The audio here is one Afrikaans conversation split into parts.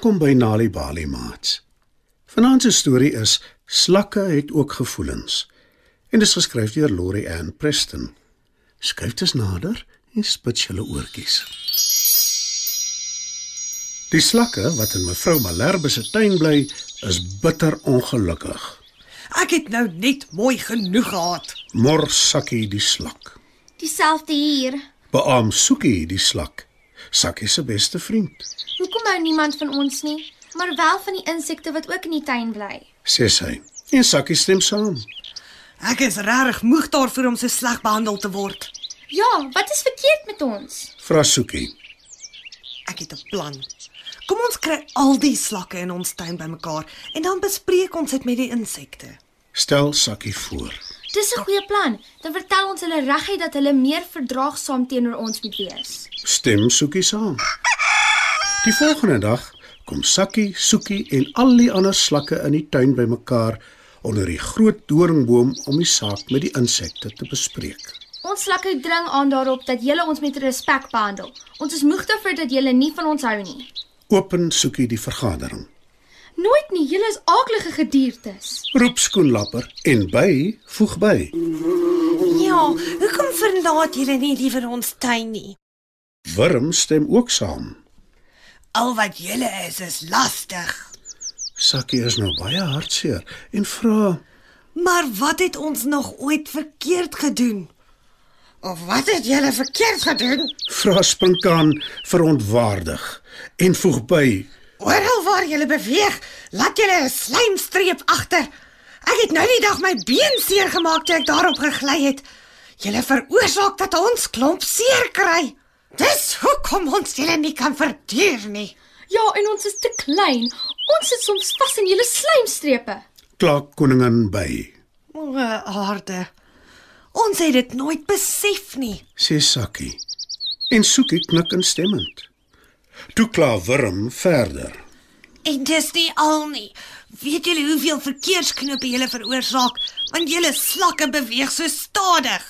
Welkom by Nali Bali Mats. Vanaand se storie is Slakke het ook gevoelens en dit is geskryf deur Laurie Ann Preston. Skryf dit nader en spits julle oortjies. Die slakke wat in mevrou Malherbe se tuin bly, is bitter ongelukkig. Ek het nou net mooi genoeg gehad. Mor Sakkie die slak. Dieselfde hier. Beam Soekie die slak. Sakkie se beste vriend. Hoekom hou niemand van ons nie, maar wel van die insekte wat ook in die tuin bly? sê sy. En Sakkie stem saam. Ek is regtig moeg daarvoor om so sleg behandel te word. Ja, wat is verkeerd met ons? Vra Soekie. Ek het 'n plan. Kom ons kry al die slakke in ons tuin bymekaar en dan bespreek ons dit met die insekte. Stel Sakkie voor. Dis 'n goeie plan. Dan vertel ons hulle reguit dat hulle meer verdraagsaam teenoor ons moet wees. Stem Soekie saam. Die volgende dag kom Sakkie, Soekie en al die ander slakke in die tuin bymekaar onder die groot doringboom om die saak met die insekte te bespreek. Ons slakke dring aan daarop dat julle ons met respek behandel. Ons is moeg daarvoor dat julle nie van ons hou nie. Open Soekie die vergadering. Nooit nie, julle is aaklige gediertes. Roep skoenlapper en by voeg by. Ja, hoekom verlaat julle nie liewer ons tuin nie? Wurm stem ook saam. Al wat julle is is lastig. Sakkie is nou baie hartseer en vra: Maar wat het ons nog ooit verkeerd gedoen? Of wat het julle verkeerd gedoen? "Vra Sprinkaan verontwaardig en voeg by: Oral waar jy beweeg, laat jy 'n slijmstreep agter. Ek het nou die dag my been seer gemaak toe ek daarop gegly het. Jy veroorsaak dat ons klomp seer kry. Dis hoekom ons julle nie kan verduur nie. Ja, en ons is te klein. Ons sit soms vas in julle slijmstrepe. Klaak koningin by, O, aarde. Ons het dit nooit besef nie. sê Sakkie. En Soekie knik instemmend. Toe kla Wurm verder. En dis nie al nie. Weet julle hoeveel verkeersknope julle veroorsaak want julle slakke beweeg so stadig?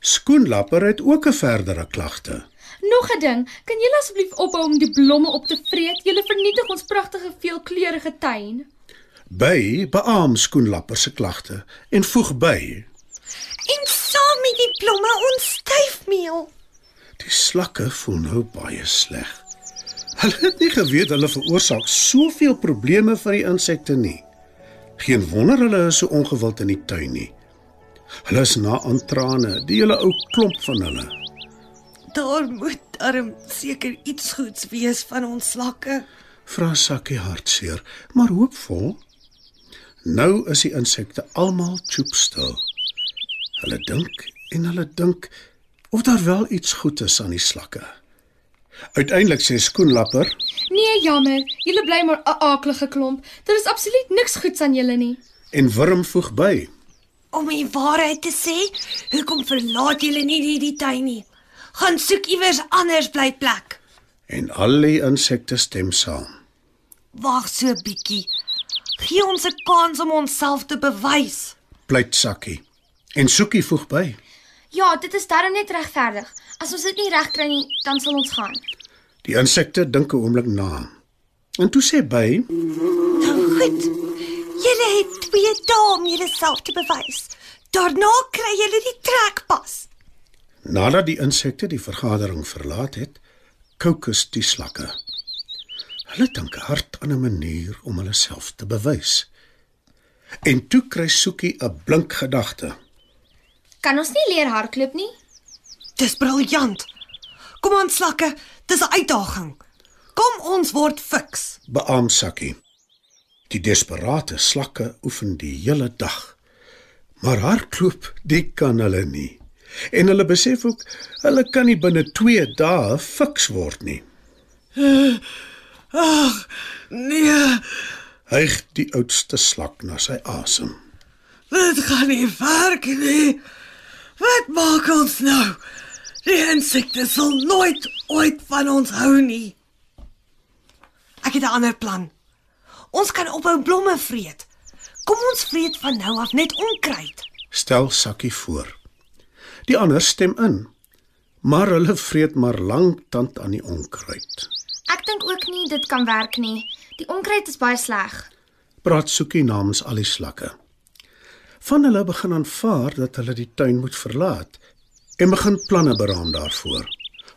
Skoenlapper het ook 'n verdere klagte. Nog 'n ding, kan julle asseblief ophou om die blomme op te vreet? Julle vernietig ons pragtige veelkleurige tuin. By beam Skoenlapper se klagte en voeg by: En saam met die blomme ons styfmeel. Die slakke voel nou baie sleg. Hulle het nie geweet hulle veroorsaak soveel probleme vir die insekte nie. Geen wonder hulle is so ongewild in die tuin nie. Hulle is na aan trane, die hele ou klomp van hulle. Daar moet darm seker iets goeds wees van ons slakke. Vra Sakkie hartseer, maar hoopvol. Nou is die insekte almal choopstil. Hulle dink en hulle dink of daar wel iets goed is aan die slakke. Uiteindelik sê Skoenlapper: Nee, jammer. Julle bly maar 'n aaklige klomp. Daar is absoluut niks goeds aan julle nie. en Wurm voeg by: Om die waarheid te sê, hoekom verlaat julle nie hierdie tuin nie? Gaan soek iewers anders bly plek. En al die insekte stem saam. Wag so 'n bietjie. Gee ons 'n kans om onsself te bewys. Pleit Sakkie. En Soekie voeg by: Ja, dit is darm net regverdig. As ons dit nie reg kry nie, dan sal ons gaan. Die insekte dink 'n oomblik na. En toe sê by: Nou goed. Julle het twee dae om julleself te bewys. Daarna kry julle die trekpas. Nadat die insekte die vergadering verlaat het, kookus die slakke. Hulle dink hard aan 'n manier om hulle self te bewys. En toe kry Soekie 'n blink gedagte. Kan ons nie leer hardloop nie? Dis briljant. Kom aan slakke, dis 'n uitdaging. Kom ons word fiks. Beam Sakkie. Die desperate slakke oefen die hele dag. Maar hardloop, dit kan hulle nie. En hulle besef ook hulle kan nie binne 2 dae fiks word nie. Ag, nee, Hyg die oudste slak na sy asem. dit gaan nie werk nie. Wat maak ons nou? Die insekte sal nooit ooit van ons hou nie. Ek het 'n ander plan. Ons kan ophou blomme vreet. Kom ons vreet van nou af net onkruid. Stel Sakkie voor. Die ander stem in. Maar hulle vreet maar lank tand aan die onkruid. Ek dink ook nie dit kan werk nie. Die onkruid is baie sleg. Praat Soekie namens al die slakke. Van hulle begin aanvaar dat hulle die tuin moet verlaat en begin planne beraam daarvoor.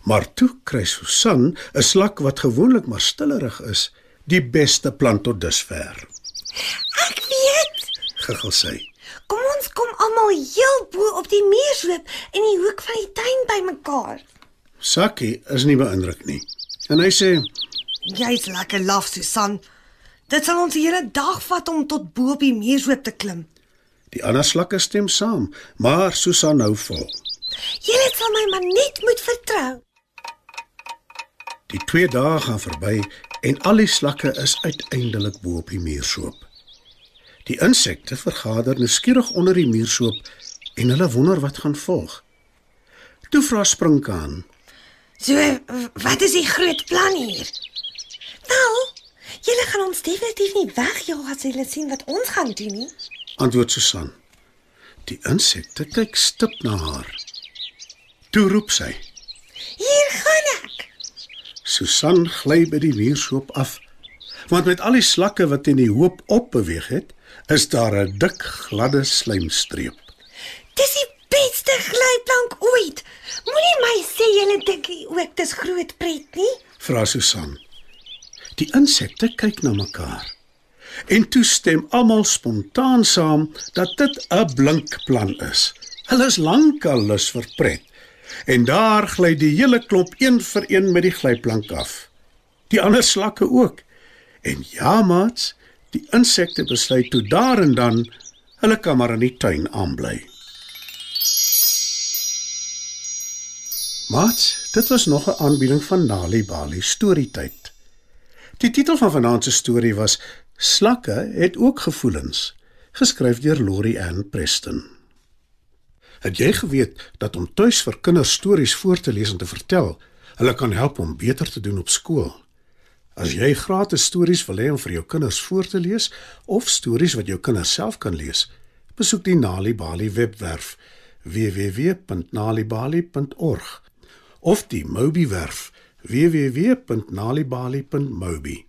Maar toe kry Susan, 'n slak wat gewoonlik maar stillerig is, die beste plan tot dusver. Ek weet. Giggel sy. Kom ons kom almal heel bo op die muursloop in die hoek van die tuin bymekaar. Sakkie is nie beïndruk nie. En hy sê, Jy's lekker laf, Susan. Dit sal ons die hele dag vat om tot bo op die muursloop te klim. Die ander slakke stem saam, maar Susan hou vol. Julle sal my maar net moet vertrou. Die 2 dae gaan verby en al die slakke is uiteindelik bo op die muursoop. Die insekte vergader nuuskierig onder die muursoop en hulle wonder wat gaan volg. Toe vra Sprinkaan: So, wat is die groot plan hier? Wel, julle gaan ons definitief nie wegjaag as julle sien wat ons gaan doen nie. Antwoord Susan. Die insekte kyk stip na haar. Toe roep sy. Hier gaan ek. Susan gly by die muursoop af. Want met al die slakke wat in die hoop op beweeg het, is daar 'n dik gladde slijmstreep. Dis die beste glyplank ooit. Moenie my sê julle dink nie ook dis groot pret nie. Vra Susan. Die insekte kyk na mekaar. En toe stem almal spontaan saam dat dit 'n blink plan is. Hulle is lankal lus vir pret. En daar gly die hele klomp een vir een met die glyplank af. Die ander slakke ook. En ja, maats, die insekte besluit toe daar en dan hulle kan maar in die tuin aanbly. Maats, dit was nog 'n aanbieding van Nali Bali Storytyd. Die titel van vanaand se storie was Slakke het ook gevoelens, geskryf deur Laurie Ann Preston. Het jy geweet dat om tuis vir kinders stories voor te lees en te vertel, hulle kan help om beter te doen op skool? As jy gratis stories wil hê om vir jou kinders voor te lees of stories wat jou kinders self kan lees, besoek die Nali Bali webwerf www.nalibali.org of die Mobi werf www.nalibali.mobi.